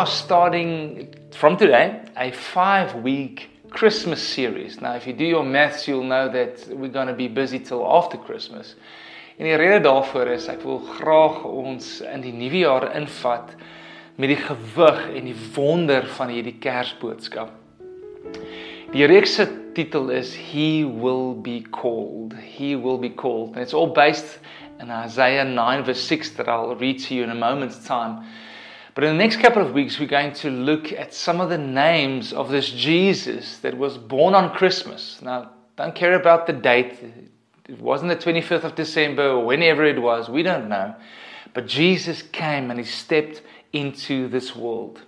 Are starting from today a five week Christmas series. Now, if you do your maths, you'll know that we're going to be busy till after Christmas. En die rede daarvoor is ek wil graag ons in die nuwe jaar invat met die gewig en die wonder van hierdie Kersboodskap. Die reeks se titel is He will be called. He will be called. And it's all based in Isaiah 9 verse 6 that I'll read to you in a moment's time. But in the next couple of weeks, we're going to look at some of the names of this Jesus that was born on Christmas. Now, don't care about the date. It wasn't the 25th of December or whenever it was. We don't know. But Jesus came and he stepped into this world.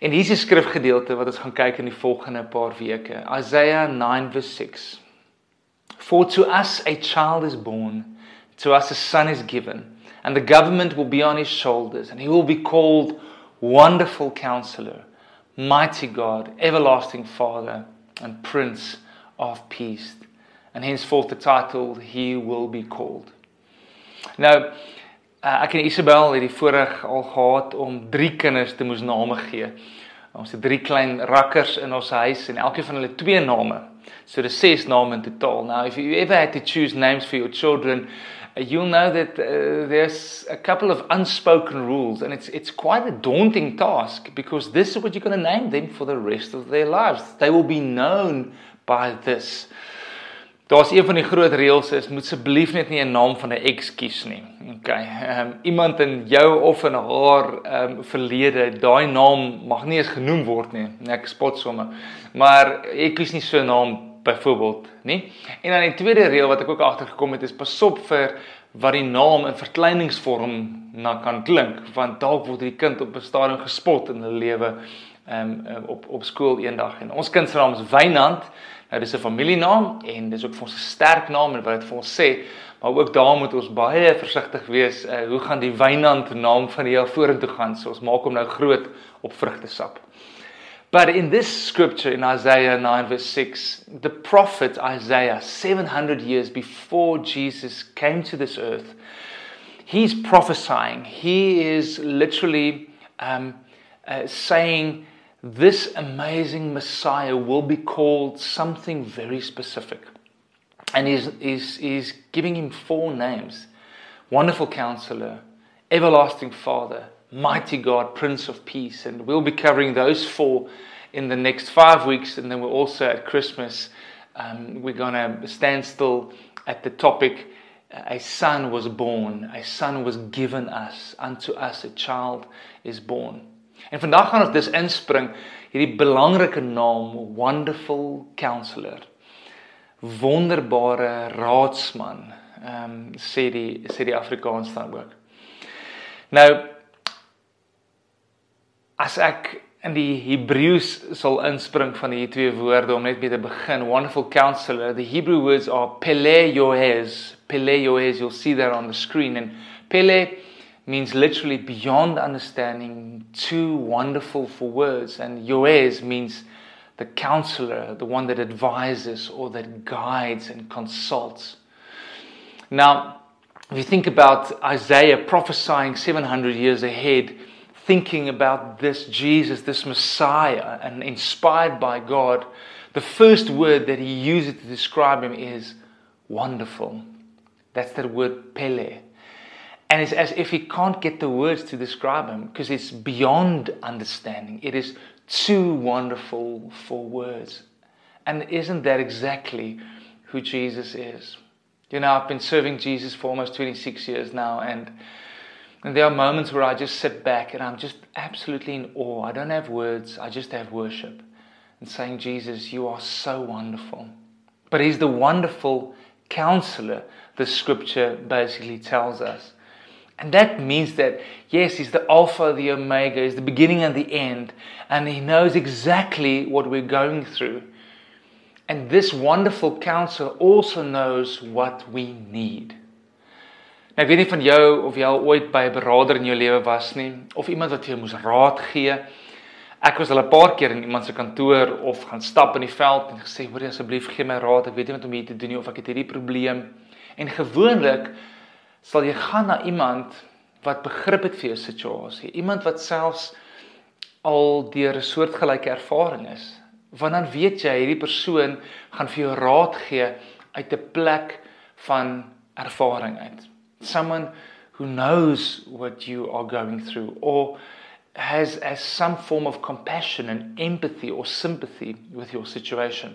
En hier is 'n skrifgedeelte wat ons gaan kyk in die volgende paar weke. Isaiah 9 verse 6. For to us a child is born, to us a son is given and the government will be on his shoulders, and he will be called Wonderful Counselor, Mighty God, Everlasting Father, and Prince of Peace. And henceforth the title he will be called. Nou, uh, ek en Isabel het die voorreg al gehad om drie kinders te moes name gee. Ons het drie klein rakkers in ons huis en elkeen van hulle twee name. So dis ses name in totaal. Now if you ever had to choose names for your children, you'll know that uh, there's a couple of unspoken rules, and it's it's quite a daunting task because this is what you're going to name them for the rest of their lives. They will be known by this. Daar's een van die groot reëls is moet asseblief net nie 'n naam van 'n ex kies nie. Okay. Ehm um, iemand in jou of in haar ehm um, verlede, daai naam mag nie eens genoem word nie. Ek spot sommer. Maar ek kies nie so 'n naam byvoorbeeld, nê? En dan die tweede reël wat ek ook agtergekom het is pasop vir wat die naam in verkleiningsvorm na kan klink, want dalk word die kind op 'n stadium gespot in hulle lewe um, op op skool eendag en ons kind se naam is Wynand. Nou dis 'n familienaam en dis ook vir ons 'n sterk naam en wat dit vir ons sê, maar ook daar moet ons baie versigtig wees. Uh, hoe gaan die Wynand naam van die jaar vorentoe gaan? So ons maak hom nou groot op vrugtesap. But in this scripture in Isaiah 9, verse 6, the prophet Isaiah, 700 years before Jesus came to this earth, he's prophesying. He is literally um, uh, saying this amazing Messiah will be called something very specific. And he's, he's, he's giving him four names Wonderful Counselor, Everlasting Father, Mighty God, Prince of Peace. And we'll be covering those four in the next five weeks. And then we're also at Christmas, um, we're going to stand still at the topic a son was born, a son was given us, unto us a child is born. En vandag gaan ons dus inspring hierdie belangrike naam Wonderful Counselor. Wonderbare raadsman. Ehm um, sê die sê die Afrikaans dan ook. Nou as ek in die Hebreëus sal inspring van hierdie twee woorde om net mee te begin. Wonderful counselor. The Hebrew words are pele yoez. Pele yoez. You'll see that on the screen and pele means literally beyond understanding, too wonderful for words and yoez means the counselor, the one that advises or that guides and consults. Now, if you think about Isaiah prophesying 700 years ahead, thinking about this Jesus, this Messiah, and inspired by God, the first word that he uses to describe him is wonderful. That's that word pele. And it's as if he can't get the words to describe him because it's beyond understanding. It is too wonderful for words. And isn't that exactly who Jesus is? You know, I've been serving Jesus for almost 26 years now, and and there are moments where I just sit back and I'm just absolutely in awe. I don't have words, I just have worship and saying, Jesus, you are so wonderful. But He's the wonderful counselor, the scripture basically tells us. And that means that, yes, He's the Alpha, the Omega, He's the beginning and the end, and He knows exactly what we're going through. And this wonderful counselor also knows what we need. Nou, ek weet nie van jou of jy al ooit by 'n beraader in jou lewe was nie of iemand wat jou moes raad gee. Ek was al 'n paar keer in iemand se kantoor of gaan stap in die veld en gesê, "Hoor asseblief, gee my raad. Ek weet nie wat om hier te doen nie of ek het hierdie probleem." En gewoonlik sal jy gaan na iemand wat begrip het vir jou situasie, iemand wat selfs al deur 'n soortgelyke ervaring is. Want dan weet jy hierdie persoon gaan vir jou raad gee uit 'n plek van ervaring uit. Someone who knows what you are going through or has has some form of compassion and empathy or sympathy with your situation.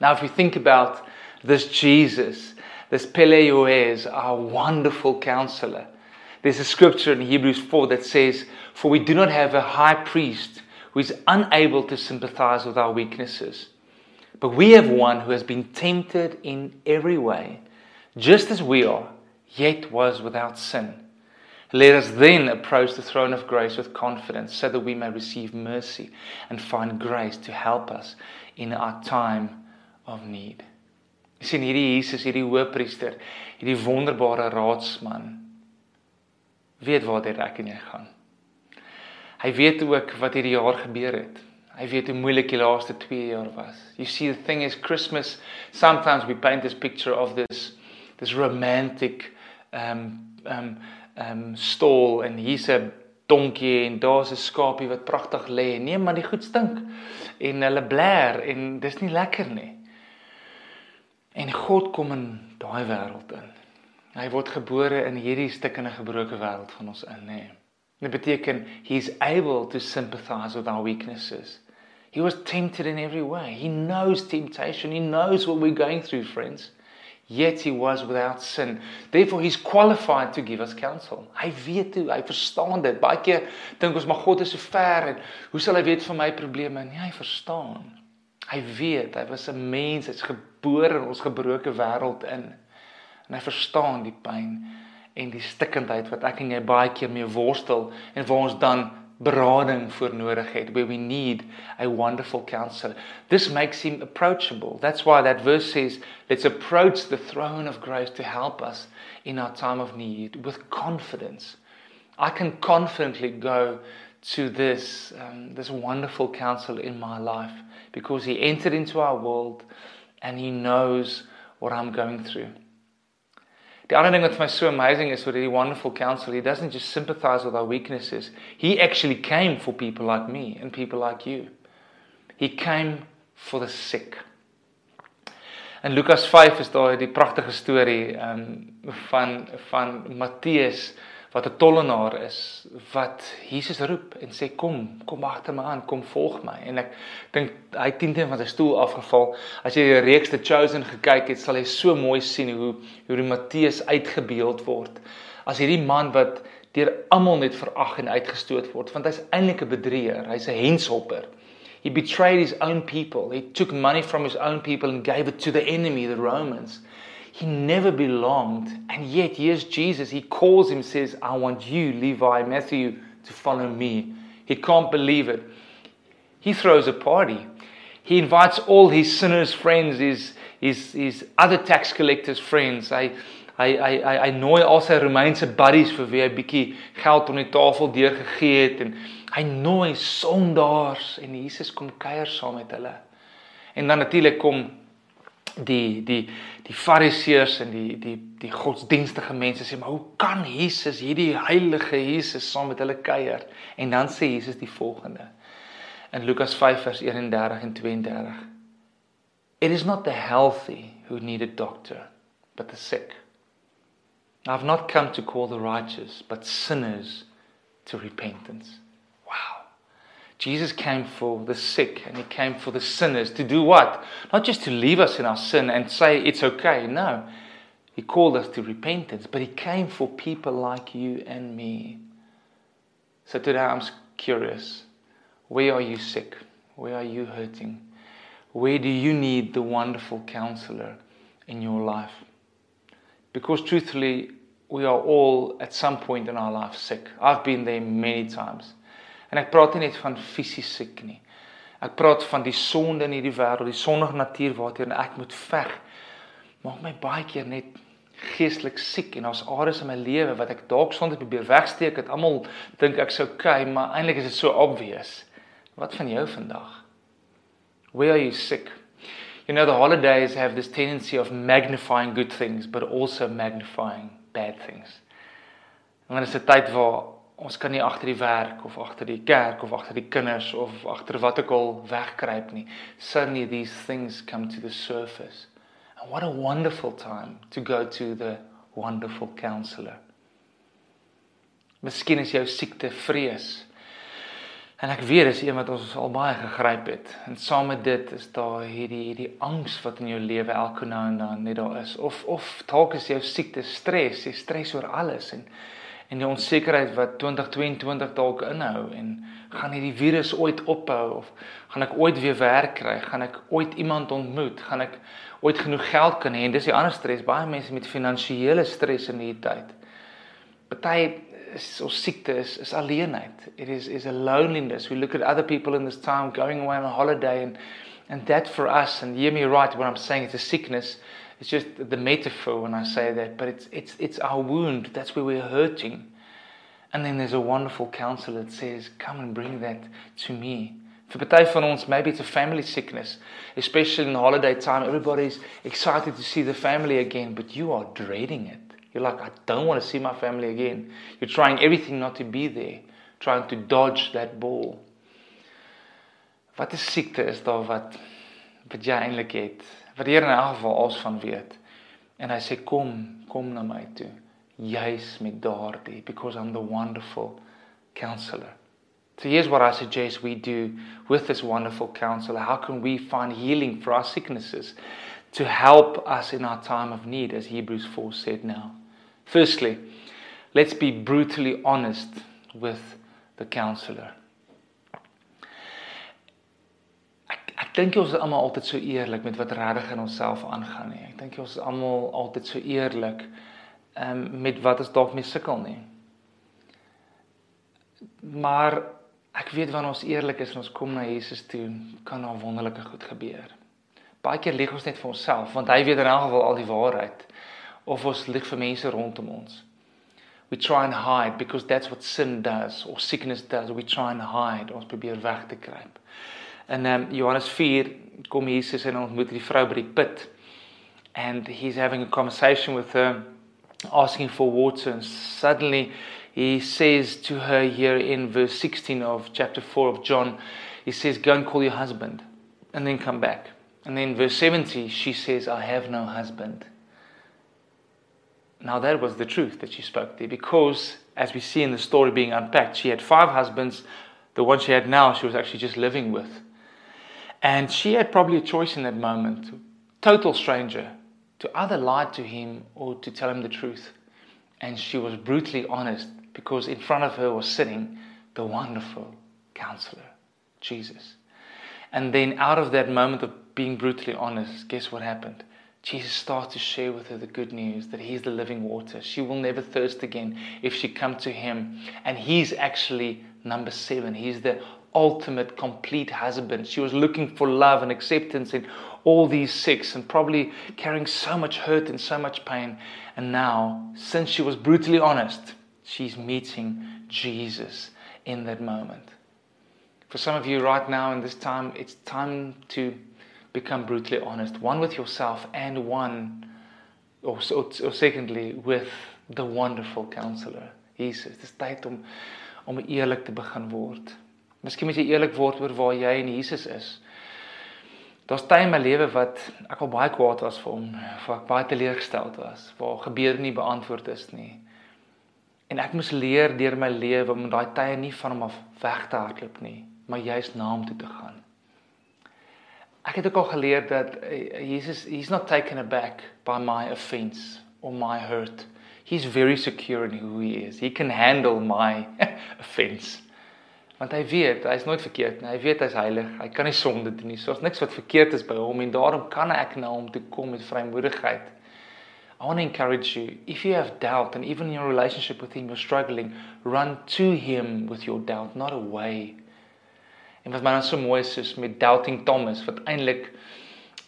Now if you think about this Jesus, this Peleioes, our wonderful counselor. There's a scripture in Hebrews 4 that says, For we do not have a high priest who is unable to sympathize with our weaknesses, but we have one who has been tempted in every way, just as we are, yet was without sin. Let us then approach the throne of grace with confidence so that we may receive mercy and find grace to help us in our time of need. Sien hierdie Jesus, hierdie hoëpriester, hierdie wonderbare raadsman weet waar dit ek en jy gaan. Hy weet ook wat hierdie jaar gebeur het. Hy weet hoe moeilik die laaste 2 jaar was. You see the thing is Christmas sometimes we paint this picture of this this romantic um um um stall en hier's 'n donkie en daar's 'n skapie wat pragtig lê. Nee, maar die goed stink. En hulle blær en dis nie lekker nie. En God kom in daai wêreld in. Hy word gebore in hierdie stikkende gebroke wêreld van ons in, nê. Dit beteken he's able to sympathize with our weaknesses. He was tempted in every way. He knows temptation. He knows what we're going through, friends. Yet he was without sin. Therefore he's qualified to give us counsel. Hy weet hoe, hy verstaan dit. Baie keer dink ons maar God is so ver en hoe sal hy weet van my probleme? Nee, hy verstaan. Hy weet, hy was 'n mens, hy's gebore in ons gebroke wêreld in. En hy verstaan die pyn en die stikkindheid wat ek en jy baie keer mee worstel en waar ons dan berading voor nodig het where we need a wonderful counselor. This makes him approachable. That's why that verse says let's approach the throne of grace to help us in our time of need with confidence. I can confidently go to this um, this wonderful counselor in my life because he entered into our world and he knows what I'm going through. The other thing that's so amazing is with the wonderful counselor, he doesn't just sympathize with our weaknesses. He actually came for people like me and people like you. He came for the sick. In Lukas 5 is daar die pragtige storie um, van van Matteus wat 'n tollenaar is wat Jesus roep en sê kom kom agter my aan kom volg my. En ek dink hy het teen van sy stoel afgeval. As jy die reeks The Chosen gekyk het sal jy so mooi sien hoe hoe die Matteus uitgebeeld word. As hierdie man wat deur almal net verag en uitgestoot word want hy's eintlik 'n bedrieger hy's 'n henshopper. He betrayed his own people. He took money from his own people and gave it to the enemy the Romans He never belonged. And yet, here's Jesus. He calls him, says, I want you, Levi, Matthew, to follow me. He can't believe it. He throws a party. He invites all his sinners' friends, his, his, his other tax collectors' friends. Hy hy hy hy, hy nooi al sy Romeinse buddies vir wie hy bietjie geld op die tafel deurgegee het en hy nooi sondaars en Jesus kom kuier saam met hulle. En dan natuurlik kom die die die fariseërs en die die die godsdienstige mense sê maar hoe kan Jesus hierdie heilige Jesus saam met hulle kuier? En dan sê Jesus die volgende in Lukas 5 vers 31 en 32 It is not the healthy who need a doctor but the sick. I've not come to call the righteous but sinners to repentance Jesus came for the sick and he came for the sinners to do what? Not just to leave us in our sin and say it's okay. No. He called us to repentance, but he came for people like you and me. So today I'm curious where are you sick? Where are you hurting? Where do you need the wonderful counselor in your life? Because truthfully, we are all at some point in our life sick. I've been there many times. En ek praat nie net van fisies siek nie. Ek praat van die sonde in hierdie wêreld, die sondige natuur waarteen ek moet veg. Maak my baie keer net geestelik siek en daar's areas in my lewe wat ek dalk sonde probeer wegsteek, dit almal dink ek's okay, maar eintlik is dit so obvious. Wat van jou vandag? Where are you sick? You know the holidays have this tendency of magnifying good things but also magnifying bad things. En dan is 'n tyd waar ons kan nie agter die werk of agter die kerk of agter die kinders of agter wat ook al wegkruip nie. Suddenly these things come to the surface. And what a wonderful time to go to the wonderful counselor. Miskien is jou siekte vrees. En ek weet dis een wat ons al baie gegryp het. En saam met dit is daar hierdie hierdie angs wat in jou lewe elke nou en dan net daar is. Of of dalk is jou siekte stres, jy stres oor alles en en die onsekerheid wat 2022 dalk inhou en gaan hierdie virus ooit ophou of gaan ek ooit weer werk kry? Gaan ek ooit iemand ontmoet? Gaan ek ooit genoeg geld kan hê? En dis die ander stres, baie mense met finansiële stres in hierdie tyd. Party is of siekte is is alleenheid. It is is a loneliness. We look at other people in this time going away on a holiday and and that for us and hear me right when I'm saying it's a sickness. It's just the metaphor when I say that, but it's it's it's our wound. That's where we're hurting. And then there's a wonderful counselor that says, "Come and bring that to me." For party van ons, maybe it's a family sickness, especially in the holiday time. Everybody's excited to see the family again, but you are dreading it. You're like, I don't want to see my family again. You're trying everything not to be there, trying to dodge that ball. Wat 'n siekte is daar wat wat het. Wat die Here in elk geval als van weet. En hy sê kom, kom na my toe. Met daardie because I'm the wonderful counselor. So here's what I suggest we do with this wonderful counselor. How can we find healing for our sicknesses to help us in our time of need as Hebrews 4 said now? Firstly, let's be brutally honest with the counselor. Dink ons is almal altyd so eerlik met wat regtig in onsself aangaan nie. Ek dink ons is almal altyd so eerlik um, met wat ons dalk mee sukkel nie. Maar ek weet wanneer ons eerlik is en ons kom na Jesus toe, kan daar wonderlike goed gebeur. Baie keer lieg ons net vir onsself want hy weet in elk geval al die waarheid of ons lieg vir mense rondom ons. We try and hide because that's what sin does or sickness does. We try and hide. Ons probeer weg te kruip. Ehm um, Johannes 4 kom Jesus en ontmoet die vrou by die put. And he's having a conversation with her asking for water and suddenly he says to her here in verse 16 of chapter 4 of John he says go and call your husband and then come back. And then verse 70 she says I have no husband. Now, that was the truth that she spoke there because, as we see in the story being unpacked, she had five husbands. The one she had now, she was actually just living with. And she had probably a choice in that moment total stranger to either lie to him or to tell him the truth. And she was brutally honest because in front of her was sitting the wonderful counselor, Jesus. And then, out of that moment of being brutally honest, guess what happened? Jesus starts to share with her the good news that He's the living water. She will never thirst again if she come to Him. And He's actually number seven. He's the ultimate, complete husband. She was looking for love and acceptance in all these six and probably carrying so much hurt and so much pain. And now, since she was brutally honest, she's meeting Jesus in that moment. For some of you right now in this time, it's time to become brutally honest, one with yourself and one, or, or, or secondly, with the wonderful counselor, Jesus. Dis tyd om om eerlik te begin word. Miskien moet jy eerlik word oor waar jy en Jesus is. Daar's tye in my lewe wat ek al baie kwaad was vir hom, waar ek baie teleurgesteld was, waar gebede nie beantwoord is nie. En ek moes leer deur my lewe om daai tye nie van hom af weg te hardloop nie, maar juist na hom toe te gaan. Ek het ook al geleer dat eh, Jesus he's not taken aback by my offense or my hurt. He's very secure in who he is. He can handle my offense. Want hy weet, hy's nooit verkeerd nie. Hy weet hy's heilig. Hy kan nie sonde doen nie. Soos niks wat verkeerd is by hom en daarom kan ek na hom toe kom met vrymoedigheid. I want to encourage you. If you have doubt and even in your relationship with him you're struggling, run to him with your doubt, not away. En wat my dan so mooi is is met doubting Thomas wat eintlik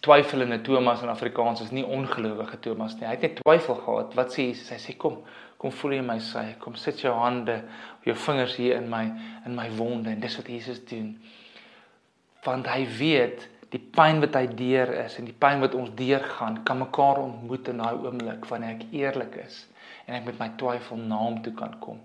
twyfelende Thomas in Afrikaans is nie ongelowige Thomas nie. Hy het net twyfel gehad. Wat sê Jesus? Hy sê kom, kom voel in my sy. Kom sit jou hande, jou vingers hier in my in my wonde en dis wat Jesus doen. Want hy weet die pyn wat hy deur is en die pyn wat ons deurgaan, kan mekaar ontmoet in daai oomblik wanneer ek eerlik is en ek met my twyfel na hom toe kan kom.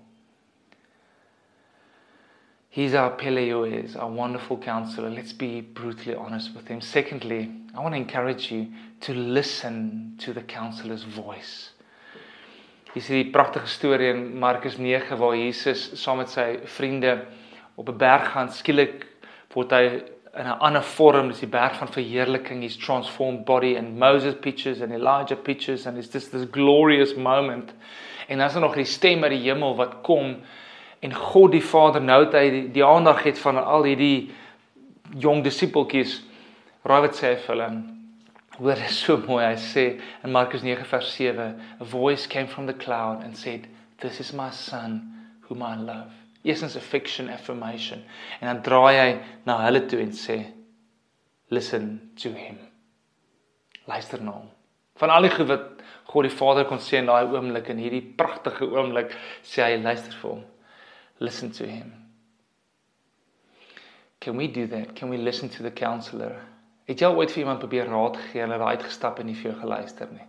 He's our Peleoes, our wonderful counselor. Let's be brutally honest with him. Secondly, I want to encourage you to listen to the counselor's voice. Hier is die pragtige storie in Markus 9 waar Jesus saam met sy vriende op 'n berg gaan skielik word hy in 'n ander vorm, dis die berg van verheerliking, his transformed body and Moses pictures and Elijah pictures and it's just this glorious moment. En dan is daar nog die stem uit die hemel wat kom en God die Vader nou het hy die, die aandag het van al hierdie jong disippeltjies. Raai wat sê hy vir hulle? Hoor dit so mooi. Hy sê in Markus 9 vers 7, a voice came from the cloud and said, "This is my son whom I love." Essence affection affirmation. En dan draai hy na hulle toe en sê, "Listen to him." Luister na hom. Van al die goed wat God die Vader kon sê in daai oomblik en hierdie pragtige oomblik, sê hy, "Luister vir hom." Listen to him. Can we do that? Can we listen to the counselor? Het jy ooit vir iemand probeer raad gee en hulle uitgestap en nie vir jou geluister nie?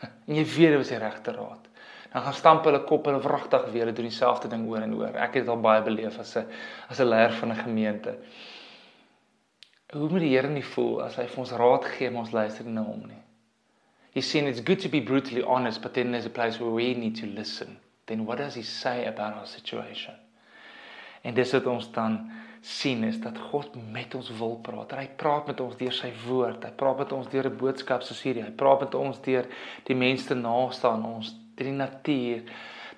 En jy weet dit was die regte raad. Dan gaan stamp hulle kop en wragtig weer doen dieselfde ding oor en oor. Ek het dit al baie beleef as 'n as 'n leier van 'n gemeente. Hoe moet die Here nie voel as hy vir ons raad gee maar ons luister nie na hom nie? He seen it's good to be brutally honest, but then there's a place where we need to listen. Then what does he say about our situation? En dis wat ons dan sien is dat God met ons wil praat. Hy praat met ons deur sy woord. Hy praat met ons deur 'n boodskap soos hierdie. Hy praat met ons deur die mense naaste aan ons, deur die natuur.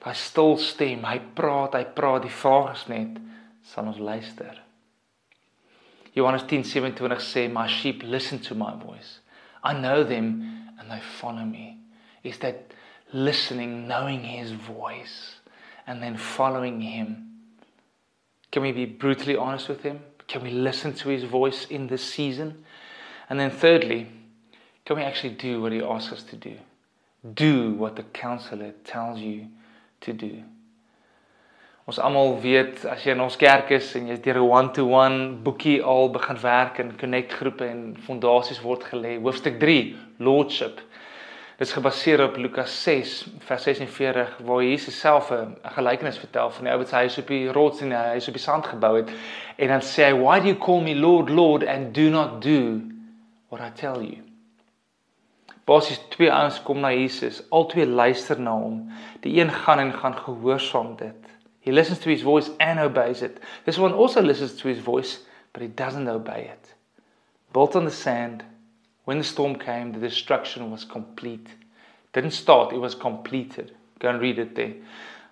Daai stil stem. Hy praat, hy praat. Die vraag is net, sal ons luister? Johannes 10:27 sê, "My sheep listen to my voice. I know them and they follow me." Is that listening, knowing his voice and then following him? Can we be brutally honest with Him? Can we listen to His voice in this season? And then, thirdly, can we actually do what He asks us to do? Do what the counselor tells you to do. Ons almal weet as jy in ons kerk is en jy's deur 'n one-to-one boekie al begin werk in connect groepe en fondasies word gelê. Hoofstuk 3, lordship. Dit is gebaseer op Lukas 6 vers 46 waar Jesus self 'n gelykenis vertel van die ou wat sy huis op die rots en hy huis op die sand gebou het. En dan sê hy why do you call me lord lord and do not do what I tell you? Basies twee ouens kom na Jesus. Albei luister na hom. Die een gaan en gaan gehoorsaam dit. He listens to his voice and obeys it. This one also listens to his voice but he doesn't obey it. Built on the sand When the storm came, the destruction was complete. Didn't start, it was completed. Go and read it there.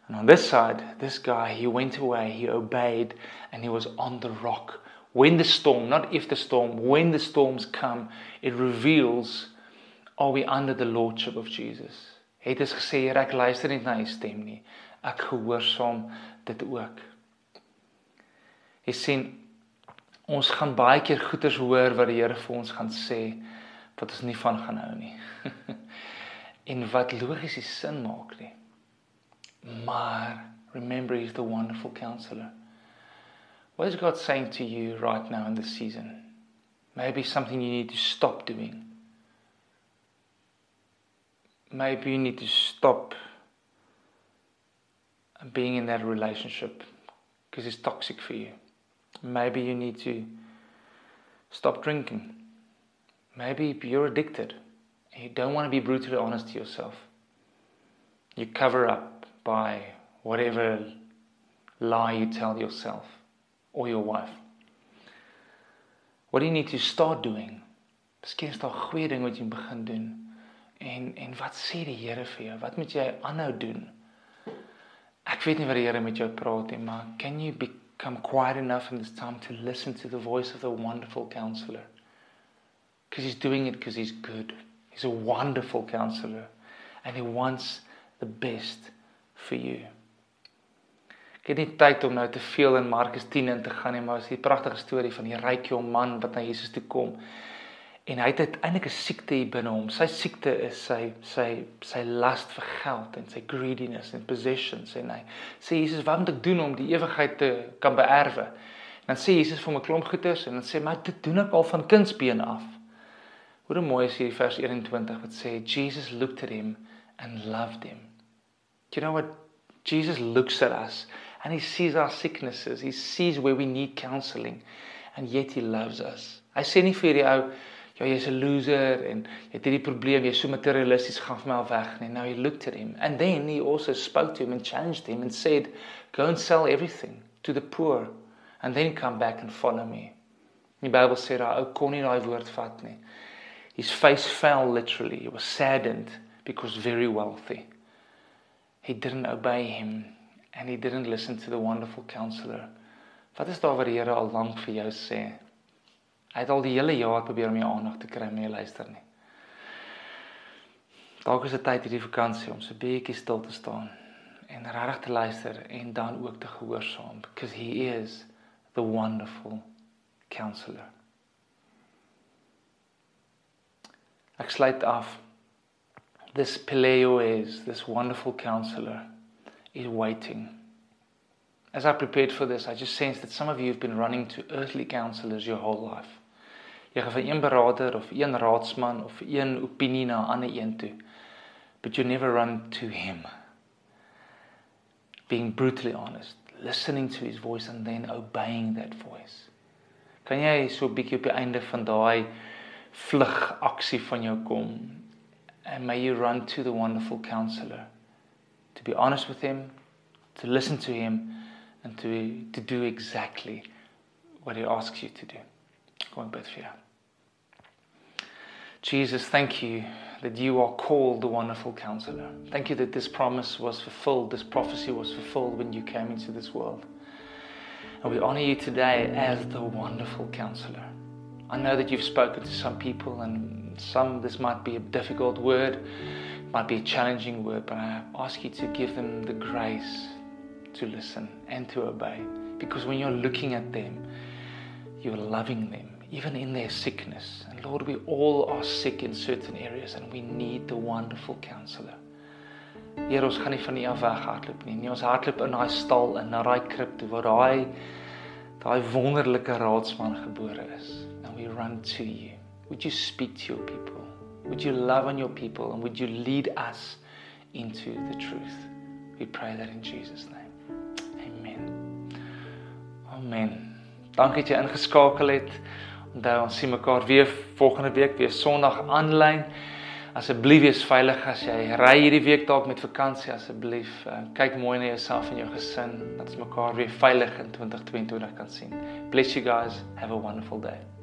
And on this side, this guy, he went away, he obeyed, and he was on the rock. When the storm, not if the storm, when the storms come, it reveals are we under the lordship of Jesus. Het is gesê, Here, ek luister nie na u stem nie. Ek gehoorsaam dit ook. Jy sien, ons gaan baie keer goeters hoor wat die Here vir ons gaan sê wat ons nie van gaan hou nie. en wat logies sin maak nie. Maar remember he's the wonderful counselor. What is God saying to you right now in this season? Maybe something you need to stop doing. Maybe you need to stop being in that relationship because it's toxic for you. Maybe you need to stop drinking Maybe you're addicted you don't want to be brutally honest to yourself. You cover up by whatever lie you tell yourself or your wife. What do you need to start doing? Miskien is daar goeie ding wat jy begin doen. En en wat sê die Here vir jou? Wat moet jy aanhou doen? Ek weet nie wat die Here met jou praat nie, maar can you become quiet enough in this time to listen to the voice of the wonderful counselor? Because he's doing it because he's good. He's a wonderful counselor. And he wants the best for you. Ek het nie tyd om nou te veel in Markus 10 in te gaan nie, maar is die pragtige storie van die ryk jong man wat na Jesus toe kom. En hy het uiteindelik 'n siekte hier binne hom. Sy siekte is sy sy sy lust vir geld en sy greediness and possessions en hy sê Jesus, wat moet ek doen om die ewigheid te kan beerwe? Dan sê Jesus vir hom 'n klomp goeters en dan sê maar dit doen ek al van kindsbeen af. Hoe mooi is hierdie vers 21 wat sê Jesus looked at him and loved him. Do you know what Jesus looks at us and he sees our sicknesses, he sees where we need counseling and yet he loves us. Hy sê nie vir die ou ja jy's 'n loser en jy het hierdie probleem, jy's so materialisties, gaan vir my al weg nie. Now he looked at him and then he also spoke to him and challenged him and said, "Go and sell everything to the poor and then come back and follow me." Die Bybel sê daai ou kon nie daai woord vat nie. His face fell literally. He was saddened because very wealthy. He didn't obey him and he didn't listen to the wonderful counselor. Wat is daar wat die Here al lank vir jou sê? Hy het al die hele jaar probeer om jou aandag te kry, maar jy luister nie. Dalk is dit tyd hierdie vakansie om so 'n bietjie stil te staan en regtig te luister en dan ook te gehoorsaam because he is the wonderful counselor. Ek sluit af. This Peleo is this wonderful counselor is waiting as I prepared for this, I just sensed that some of you have been running to earthly counselors your whole life. Jy gaan van een beraader of een raadsman of een opinie na 'n ander een toe. But you never run to him. Being brutally honest, listening to his voice and then obeying that voice. Kan jy so 'n bietjie op die einde van daai vlug aksie van jou kom? And may you run to the wonderful counselor to be honest with him, to listen to him and to, to do exactly what He asks you to do. Bed for you. Jesus, thank you that you are called the wonderful counselor. Thank you that this promise was fulfilled, this prophecy was fulfilled when you came into this world. And we honor you today as the wonderful counselor. I know that you've spoken to some people, and some this might be a difficult word, might be a challenging word, but I ask you to give them the grace to listen and to obey. Because when you're looking at them, you're loving them, even in their sickness. And Lord, we all are sick in certain areas and we need the wonderful counselor. Here ons gaan nie van U af weghardloop nie. Nie ons hardloop in daai stal en na daai krib toe waar daai daai wonderlike raadsman gebore is. We run to you. Would you speak to your people? Would you love on your people and would you lead us into the truth? We pray that in Jesus name. Amen. Dankie dat jy ingeskakel het. Onthou ons sien mekaar weer volgende week weer Sondag aanlyn. Asseblief wees veilig as jy ry hierdie week dalk met vakansie asseblief. Uh, kyk mooi na jouself en jou gesin dat ons mekaar weer veilig in 2022 kan sien. Bless you guys. Have a wonderful day.